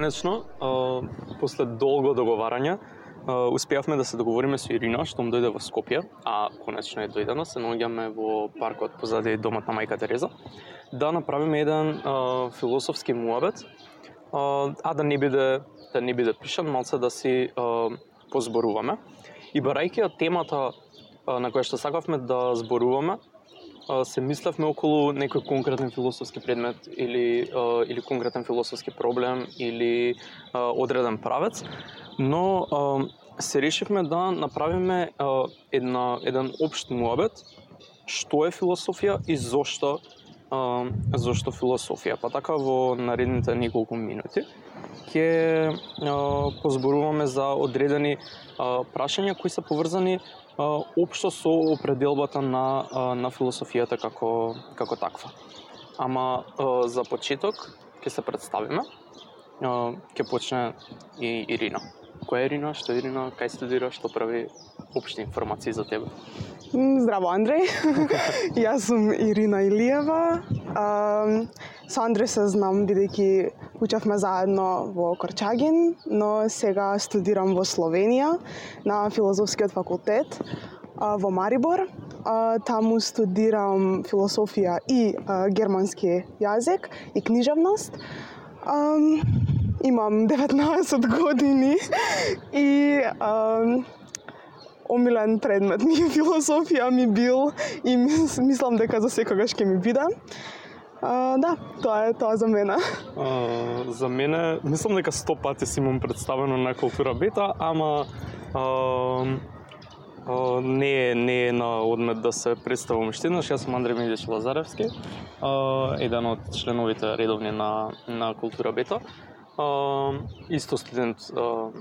конечно, после долго договарање, успеавме да се договориме со Ирина, што му дојде во Скопје, а конечно е дојдено, се наоѓаме во паркот позади домот на мајка Тереза, да направиме еден а, философски муабет, а, а да не биде да не биде пишан, малце да си а, позборуваме. И барајќи од темата а, на која што сакавме да зборуваме, се мислевме околу некој конкретен философски предмет или а, или конкретен философски проблем или а, одреден правец, но а, се решивме да направиме а, една еден општ муабет што е философија и зошто а, зошто философија. Па така во наредните неколку минути ќе позборуваме за одредени а, прашања кои се поврзани општо со определбата на на философијата како како таква. Ама за почеток ќе се представиме. Ќе почне и Ирина. Која е Ирина? Што е Ирина? Кај студира? Што прави? Обшти информации за тебе. Здраво, Андреј. Јас сум Ирина Илиева. А, со Андреј се знам бидејќи учевме заедно во Корчагин, но сега студирам во Словенија на филозофскиот факултет во Марибор. Таму студирам философија и германски јазик и книжевност. Имам 19 години и омилен предмет ми филозофија ми бил и мислам дека за секогаш ќе ми биде. А, да, тоа е тоа за мене. А, за мене, мислам дека сто пати си имам представено на култура бета, ама а, а, не е не е на одмет да се представам уште еднаш. Јас сум Андреј Медиш Лазаревски, а, еден од членовите редовни на на култура бета. А, исто студент а,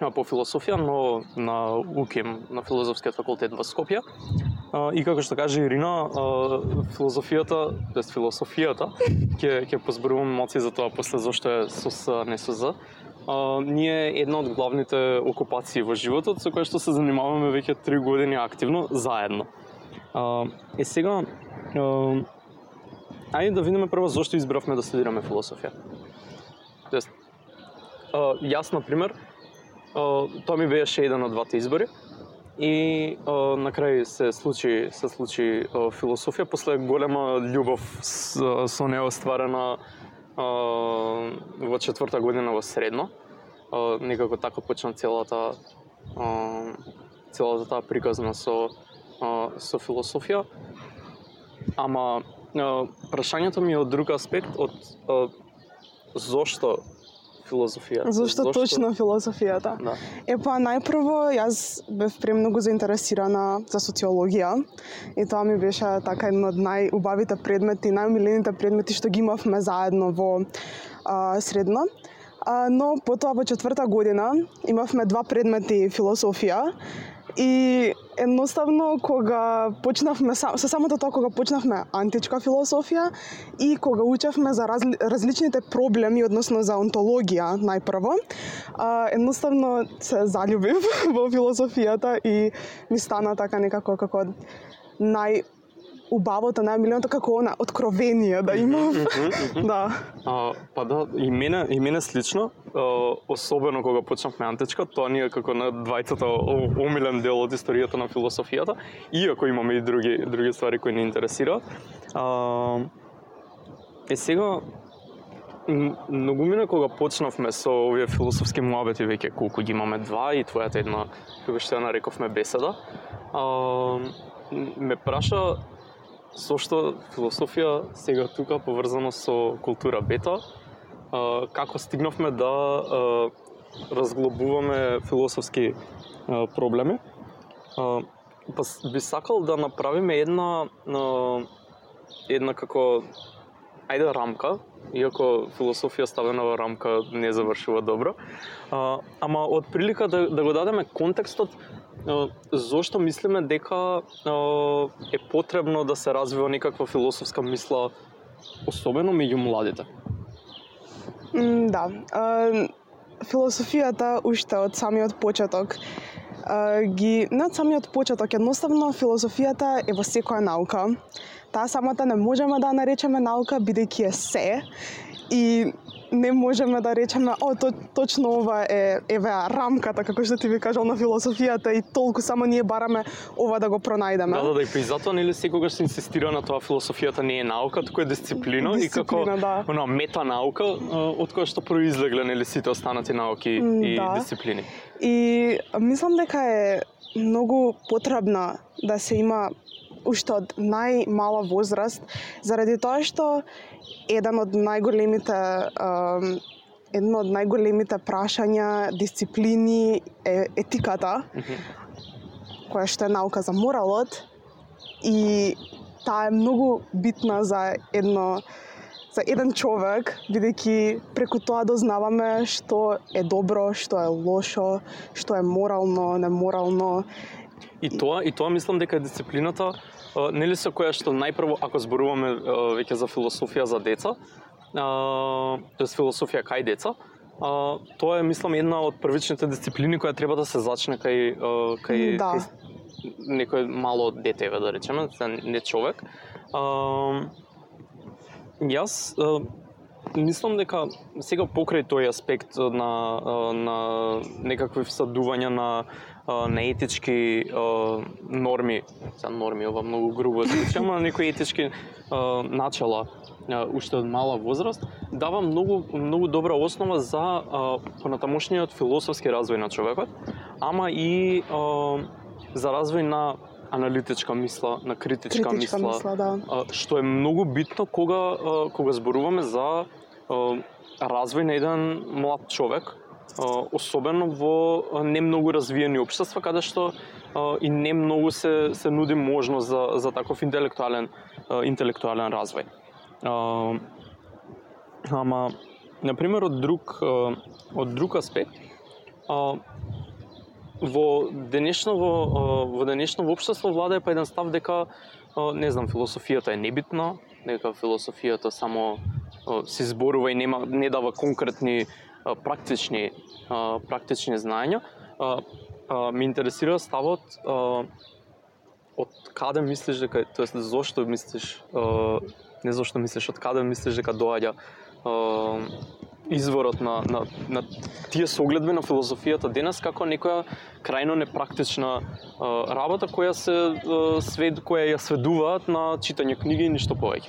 по философија, но на УКИМ, на филозофскиот факултет во Скопје. И како што каже Ирина, филозофијата, тоест философијата, ќе ќе позборувам малци за тоа после зошто е СОС, не СОЗ. Ние една од главните окупации во животот со која што се занимаваме веќе три години активно заедно. е сега ајде да видиме прво зошто избравме да студираме философија. Тоест, јас на пример тоа ми беше еден од двата избори. И о, на крај се случи се случи о, философија после голема љубов со, со неа остварена о, во четврта година во средно. О, некако така почна целата о, целата таа приказна со о, со философија. Ама о, прашањето ми е од друг аспект од о, зошто филозофија. Зошто, Зошто точно филозофијата? Да. Епа, најпрво јас бев премногу заинтересирана за социологија и тоа ми беше така едно од најубавите предмети, најумилените предмети што ги имавме заедно во а, средно. А, но потоа во четврта година имавме два предмети философија И едноставно кога почнавме со самото тоа кога почнавме античка философија и кога учевме за разли, различните проблеми односно за онтологија најпрво, а, едноставно се заљубив во философијата и ми стана така некако како нај убавото на милионото како она откровение да имам. да. А, па да, и мене и мене слично, а, особено кога почнавме античка, тоа ни е како на двајцата омилен дел од историјата на философијата, иако имаме и други други ствари кои ни интересираат. А, е сега многу мине кога почнавме со овие философски муабети веќе колку ги имаме два и твојата една како што ја нарековме беседа. А, ме праша со што философија сега тука поврзано со култура бета, а, како стигнавме да а, разглобуваме философски а, проблеми. А, па би сакал да направиме една а, една како ајде рамка, иако философија ставена во рамка не завршува добро. А, ама од прилика да, да го дадеме контекстот зошто мислиме дека е потребно да се развива некаква философска мисла, особено меѓу младите? да. Философијата уште од самиот почеток ги не од самиот почеток, едноставно философијата е во секоја наука. Таа самата не можеме да наречеме наука бидејќи е се и не можеме да речеме, о, то, точно ова е, еве, рамката, како што ти ви кажал на философијата и толку само ние бараме ова да го пронајдеме. Да, да, да, и па затоа нели секогаш се инсистира на тоа философијата не е наука, туку е дисциплина, дисциплина и како да. она мета наука од која што произлегле нели сите останати науки и да. дисциплини. И мислам дека е многу потребна да се има уште од најмала возраст, заради тоа што еден од најголемите едно од најголемите прашања, дисциплини е етиката, mm -hmm. која што е наука за моралот и таа е многу битна за едно за еден човек, бидејќи преку тоа дознаваме што е добро, што е лошо, што е морално, неморално. И тоа, и тоа мислам дека дисциплината нели со која што најпрво ако зборуваме веќе за философија за деца, тоест философија кај деца, а, тоа е мислам една од првичните дисциплини која треба да се зачне кај кај, да. кај некој мало дете, да речеме, не човек. А, јас а, мислам дека сега покрај тој аспект на на некакви всадувања на на етички норми, за норми ова многу грубо звучи, ама некои етички начала уште од мала возраст, дава многу многу добра основа за понатамошниот философски развој на човекот, ама и за развој на аналитичка мисла, на критичка, критичка мисла, мисла да. што е многу битно кога кога зборуваме за развој на еден млад човек, особено во не многу развиени општества каде што и не многу се се нуди можност за за таков интелектуален интелектуален развој. Ама на пример од друг од друг аспект во денешно во во денешно општество владае па еден став дека не знам философијата е небитна, дека философијата само се зборува и нема не дава конкретни практични практични знаења. Ме интересира ставот од каде мислиш дека, тоест зошто мислиш, не зошто мислиш, од каде мислиш дека доаѓа изворот на, на, на тие согледби на филозофијата денес како некоја крајно непрактична работа која се свед која ја сведуваат на читање книги и ништо повеќе.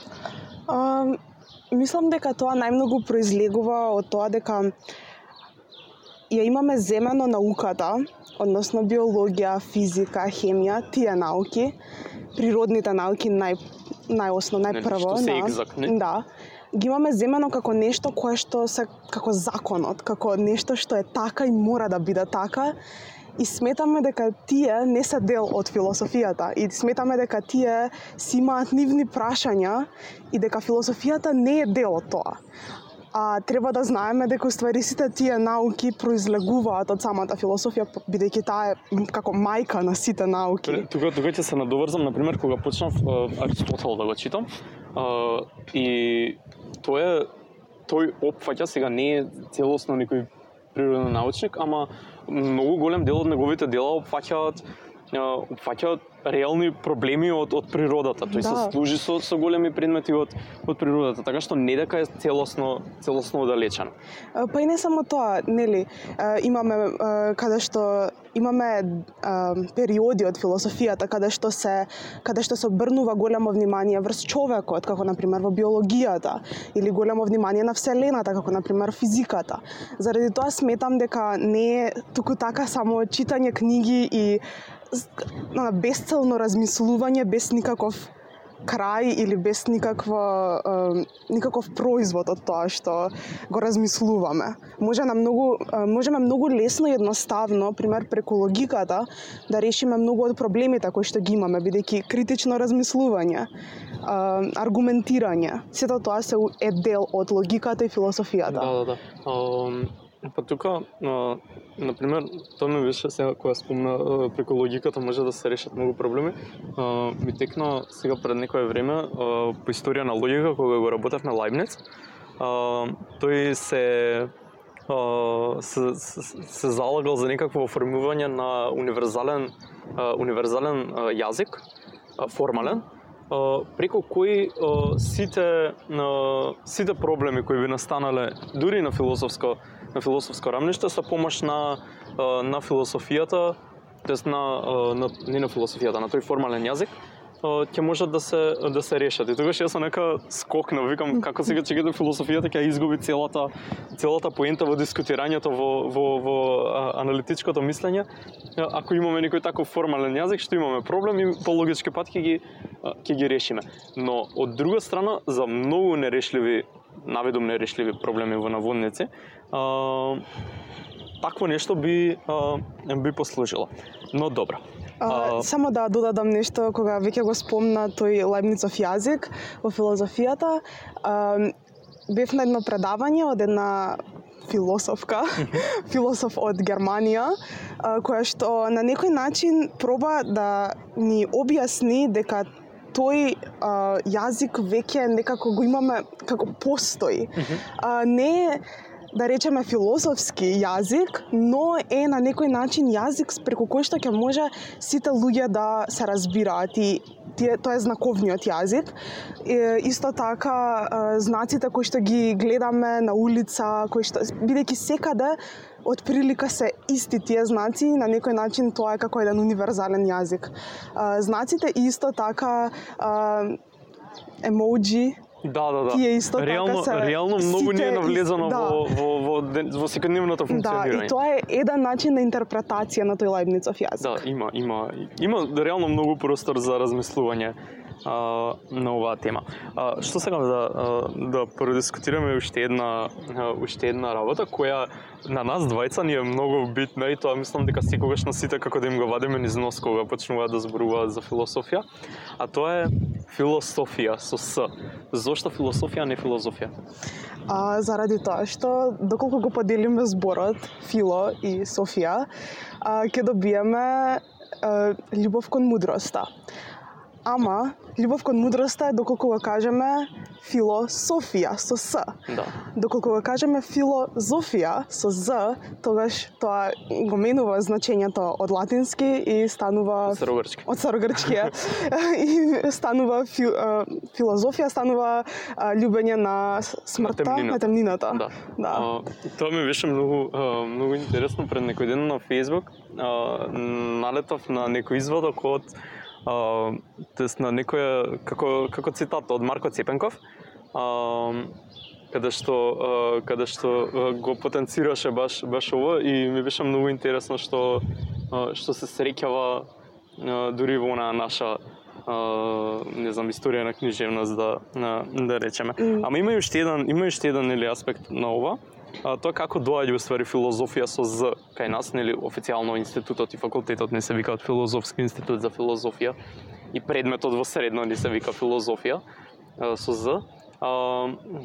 Мислам дека тоа најмногу произлегува од тоа дека ја имаме земено науката, односно биологија, физика, хемија, тие науки, природните науки нај најоснов, најпрво, екзактни. Да. Ги имаме земено како нешто кое што се како законот, како нешто што е така и мора да биде така и сметаме дека тие не се дел од философијата и сметаме дека тие си имаат нивни прашања и дека философијата не е дел од тоа. А треба да знаеме дека уствари сите тие науки произлегуваат од самата философија бидејќи таа е како мајка на сите науки. Тука тука ќе се надоврзам на пример кога почнав Аристотел да го читам. и тоа е тој опфаќа сега не е целосно некој природен научник, ама многу голем дел од неговите дела опфаќаат опфаќаат реални проблеми од од природата. Тој да. се служи со со големи предмети од од природата, така што не дека е целосно целосно оддалечен. Па и не само тоа, нели, имаме каде што имаме периоди од философијата каде што се каде што се обрнува големо внимание врз човекот, како на пример во биологијата или големо внимание на вселената, како на пример физиката. Заради тоа сметам дека не е туку така само читање книги и на бесцелно размислување без никаков крај или без никаква никаков производ од тоа што го размислуваме. Може на многу можеме многу лесно и едноставно, пример преку логиката, да решиме многу од проблемите кои што ги имаме, бидејќи критично размислување, аргументирање, сето тоа се е дел од логиката и философијата. Да, да, да. Па тука, на, например, тоа ми беше сега кога спомна преку логиката може да се решат многу проблеми. А, ми текна сега пред некое време а, по историја на логика кога го работев на Лајбниц. А, тој се се, се, се залагал за некакво оформување на универзален универзален јазик, формален, преку кои сите сите проблеми кои би настанале дури на филозофско на философско рамниште со помош на на философијата, тоест на, на не на философијата, на тој формален јазик, ќе можат да се да се решат. И тогаш јас нека скокна, викам како сега ќе ги философијата ќе изгуби целата целата поента во дискутирањето во во во аналитичкото мислење. Ако имаме некој таков формален јазик, што имаме проблем и по логички пат ќе ги ќе ги решиме. Но од друга страна за многу нерешливи наведум нерешливи проблеми во наводници, а, такво нешто би а, би послужило. Но добро. А, само да додадам нешто кога веќе го спомна тој Лајбницов јазик во филозофијата. А, бев на едно предавање од една философка, философ од Германија, која што на некој начин проба да ни објасни дека тој а, јазик веќе некако го имаме како постои. Mm -hmm. а, не да речеме философски јазик, но е на некој начин јазик преку кој што ќе може сите луѓе да се разбираат и тие, тоа е знаковниот јазик. И, исто така знаците кои што ги гледаме на улица, кои што бидејќи секаде од прилика се исти тие знаци, на некој начин тоа е како еден универзален јазик. Знаците исто така емоджи, Да, да, да. Тие исто така реално, така се реално многу не е навлезано да. во во во во секојдневното функционирање. Да, и тоа е еден начин на интерпретација на тој Лајбницов јазик. Да, има, има, има реално многу простор за размислување а, на оваа тема. А, што сакам да да продискутираме уште една уште една работа која на нас двајца ни е многу битна и тоа мислам дека секогаш на сите како да им го вадиме низ нос кога почнуваат да зборуваат за философија, а тоа е философија со с. Зошто философија, не филозофија? А, заради тоа што доколку го поделиме зборот фило и софија, а, ќе добиеме а, љубов кон мудроста. Ама, љубов кон мудроста е доколку го кажеме философија со С. Да. Доколку го кажеме филозофија со З, тогаш тоа го менува значењето од латински и станува Старогрчки. од старогрчки и станува фи, филозофија станува љубење на смртта, темнината. на темнината. Да. да. А, тоа ми беше многу а, многу интересно пред некој ден на Facebook. А, налетав на некој извадок од а, тест на некоја како како цитат од Марко Цепенков. А, каде што а, каде што го потенцираше баш баш ово и ми беше многу интересно што а, што се среќава дури во онаа наша а, не знам историја на книжевност да на, да речеме. Ама има и уште еден има и уште еден нели аспект на ова. А, тоа како доаѓа уствари филозофија со з? Кај нас, нели официјално институтот и факултетот не се викаат филозофски институт за филозофија и предметот во средно не се вика филозофија а, со з. А,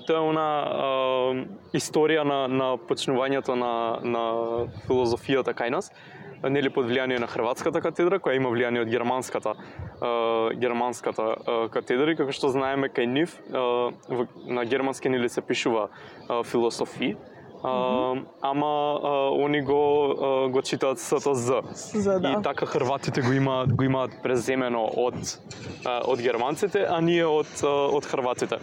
тоа е она а, историја на на почнувањето на на филозофијата кај нас нели под влијание на хрватската катедра која има влијание од германската е, германската е, катедра. И како што знаеме кај нив е, на германски нели се пишува е, философи Uh, ама uh, они го uh, го читаат сото з. За да. И така хрватите го имаат го имаат преземено од uh, од германците, а ние од uh, од хрватите.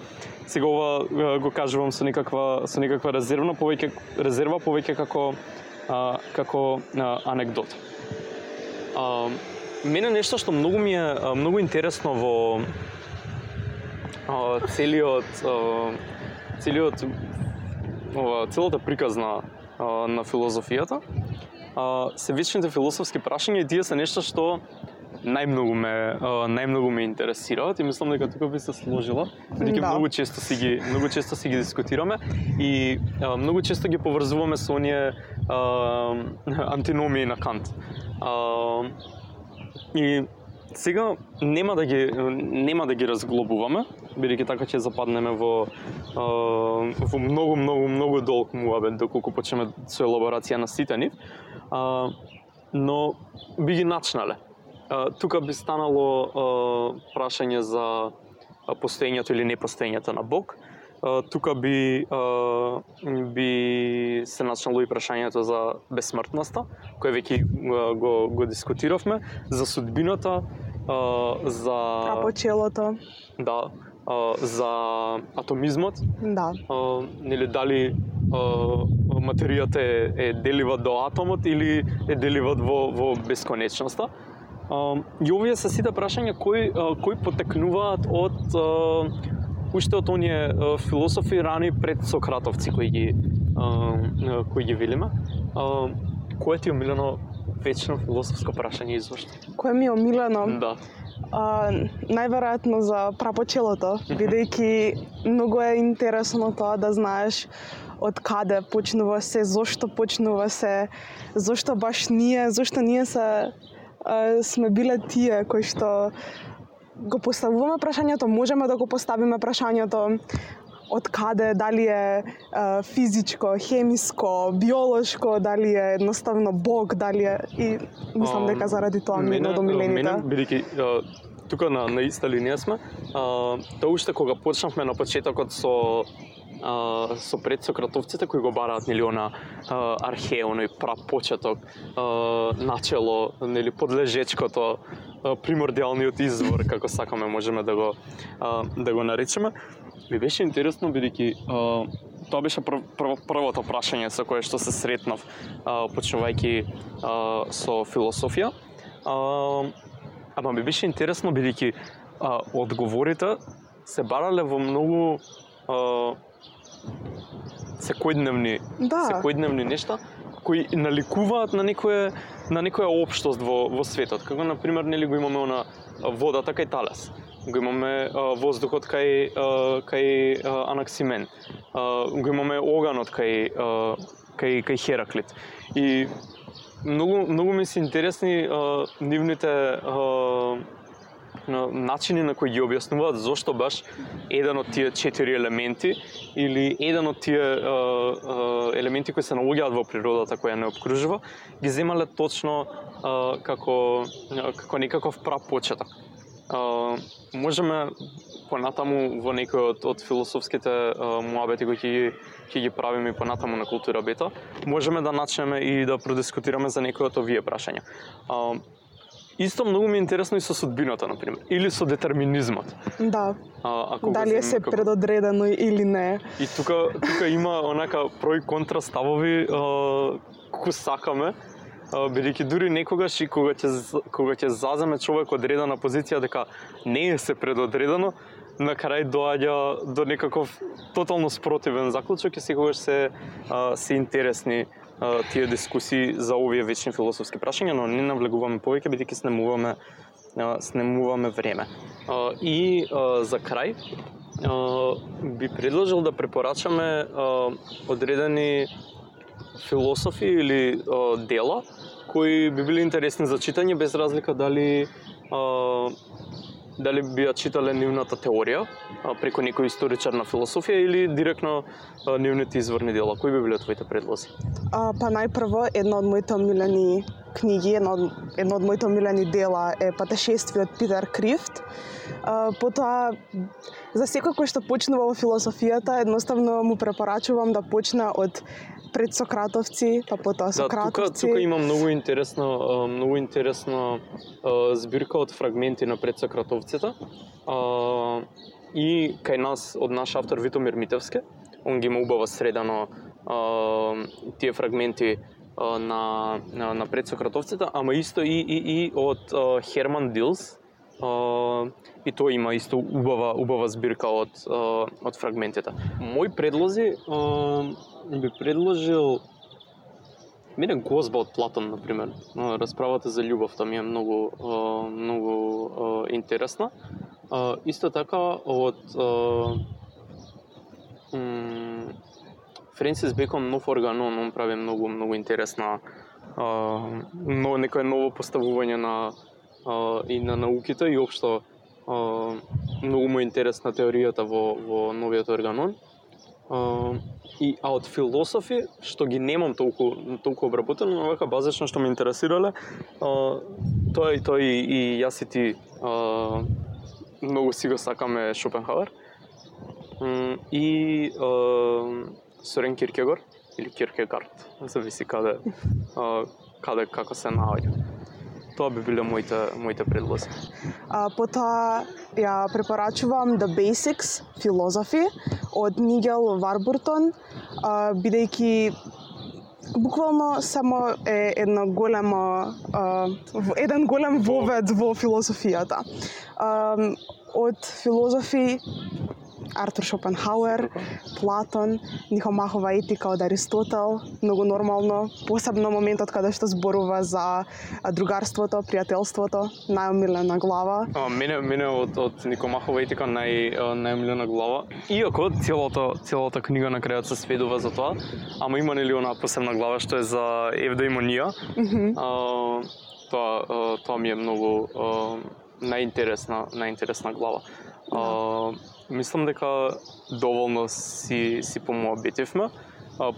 Сега ова го кажувам со некаква со некаква резервна повеќе резерва повеќе како uh, како uh, анекдот. Uh, мене нешто што многу ми е uh, многу интересно во uh, целиот uh, целиот ова целата приказна а, на филозофијата, а, се вечните философски прашања и тие се нешто што најмногу ме а, најмногу ме интересираат и мислам дека тука би се сложила, бидејќи Да. многу често си ги многу често си ги дискутираме и а, многу често ги поврзуваме со оние а, антиномии на Кант. А, и сега нема да ги нема да ги разглобуваме, бидејќи така ќе западнеме во а, во многу многу многу долг муабет доколку почнеме со елаборација на сите нив. А, но би ги начнале. А, тука би станало а, прашање за постоењето или непостоењето на Бог. А, тука би а, би се начнало и прашањето за безсмртноста, кое веќе го го дискутиравме, за судбината а, за Рапочелото. да, а, за атомизмот, Да. а, нели дали а, материјата е, е делива до атомот или е делива во, во бесконечноста. А, и овие се сите прашања кои, а, кои потекнуваат од а, уште од оние а, философи рани пред Сократовци кои ги а, кои ги велиме. А, кое ти е омилено вечно философско прашање извошто? Кое ми е омилено? Да. А, најверојатно за прапочелото, бидејќи многу е интересно тоа да знаеш од каде почнува се, зошто почнува се, зошто баш ние, зошто ние се а, сме биле тие кои што го поставуваме прашањето, можеме да го поставиме прашањето од каде, дали е физичко, хемиско, биолошко, дали е едноставно Бог, дали е и мислам А, дека заради тоа ми е едно од омилените. Мене, бидејќи тука на, на иста линија сме, а, тоа уште кога почнавме на почетокот со а, со предсократовците кои го бараат нели она а, архе, оној прапочеток, а, начело, нели подлежечкото, примордиалниот извор, како сакаме можеме да го а, да го наречеме. Ми беше интересно бидејќи тоа беше прв, прв, првото прашање со кое што се сретнав а, почнувајќи а, со философија. А, ама ми беше интересно бидејќи одговорите се барале во многу а, секојдневни Да. секојдневни нешта кои наликуваат на некое на некоја општост во во светот. Како на пример нели го имаме она водата кај Талес. Го имаме а, воздухот кај а, кај а, Анаксимен. А, го имаме оганот кај а, кај кај Хераклит. И многу многу ми се интересни а, нивните а, на начини на кои ги објаснуваат зошто баш еден од тие четири елементи или еден од тие а, а, елементи кои се наоѓаат во природата која не обкружува, ги земале точно а, како а, како некаков прапочеток. А, можеме понатаму во некој од, од философските а, муабети кои ќе ги ќе ги правиме понатаму на култура бета, можеме да начнеме и да продискутираме за некои од овие прашања. А, Исто многу ми е интересно и со судбината, на пример, или со детерминизмот. Да. А, ако Дали е се како- предодредено или не. И тука тука има онака про и контра ставови а, кои сакаме, бидејќи дури некогаш и кога ќе кога ќе заземе човек одредена позиција дека не е се предодредено, на крај доаѓа до некаков тотално спротивен заклучок и секогаш се а, се интересни а, тие дискусии за овие вечни философски прашања, но не навлегуваме повеќе бидејќи снемуваме а, снемуваме време. А, и а, за крај а, би предложил да препорачаме а, одредени философи или а, дела кои би биле интересни за читање без разлика дали а, дали би ја читале нивната теорија а, преку некој историчар на философија или директно а, нивните изворни дела. Кои би биле твоите предлози? А, па најпрво, една од моите омилени книги, едно од, едно од моите омилени дела е Патешествие од Питер Крифт. А, потоа, за секој кој што почнува во философијата, едноставно му препорачувам да почне од предсократовци, па потоа Да, тука, сократовци. тука има многу интересно, а, многу интересно а, збирка од фрагменти на предсократовците. А, и кај нас од наш автор Витомир Митевски, он ги има убаво средано а, тие фрагменти на, на, на предсократовците, ама исто и, и, и од Херман Дилс, Uh, и тој има исто убава убава збирка од uh, од фрагментите. Мои предлози uh, би предложил Мене Гозба од Платон, на пример. Расправата за љубовта ми е многу а, многу а, интересна. А, исто така од а, Френсис Бекон нов органон, он прави многу многу интересна а, но некое ново поставување на а, и на науките и општо а, многу му е интересна теоријата во во новиот органон. А, и а од философи што ги немам толку толку обработено, но вака базично што ме интересирале, а, тоа и тоа и, и јас и ти а, многу си го сакаме Шопенхауер. И а, Сорен Киркегор или Киркегард, зависи каде а, каде како се наоѓа тоа би биле моите моите предлози. А, потоа ја препорачувам The Basics Philosophy од Нигел Варбуртон, а, бидејќи буквално само е една голема а, еден голем вовед во филозофијата. А, од филозофи Артур Шопенхауер, Платон, Нихомахова етика од Аристотел, многу нормално, посебно моментот каде што зборува за другарството, пријателството, најомилена глава. А, мене мене од од Никомахова етика нај најомилена глава. Иако целата целата книга на крајот се сведува за тоа, ама има нели она посебна глава што е за евдоимонија. Mm -hmm. а, тоа тоа ми е многу најинтересна најинтересна глава. Да. А, мислам дека доволно си си помоабетивме,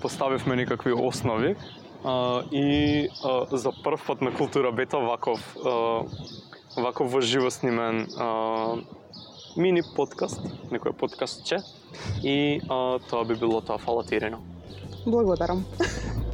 поставивме некакви основи а, и а, за прв пат на култура бета ваков а, ваков во живо снимен а, мини подкаст, некој подкастче и а, тоа би било тоа. Фала ти, Ирина. Благодарам.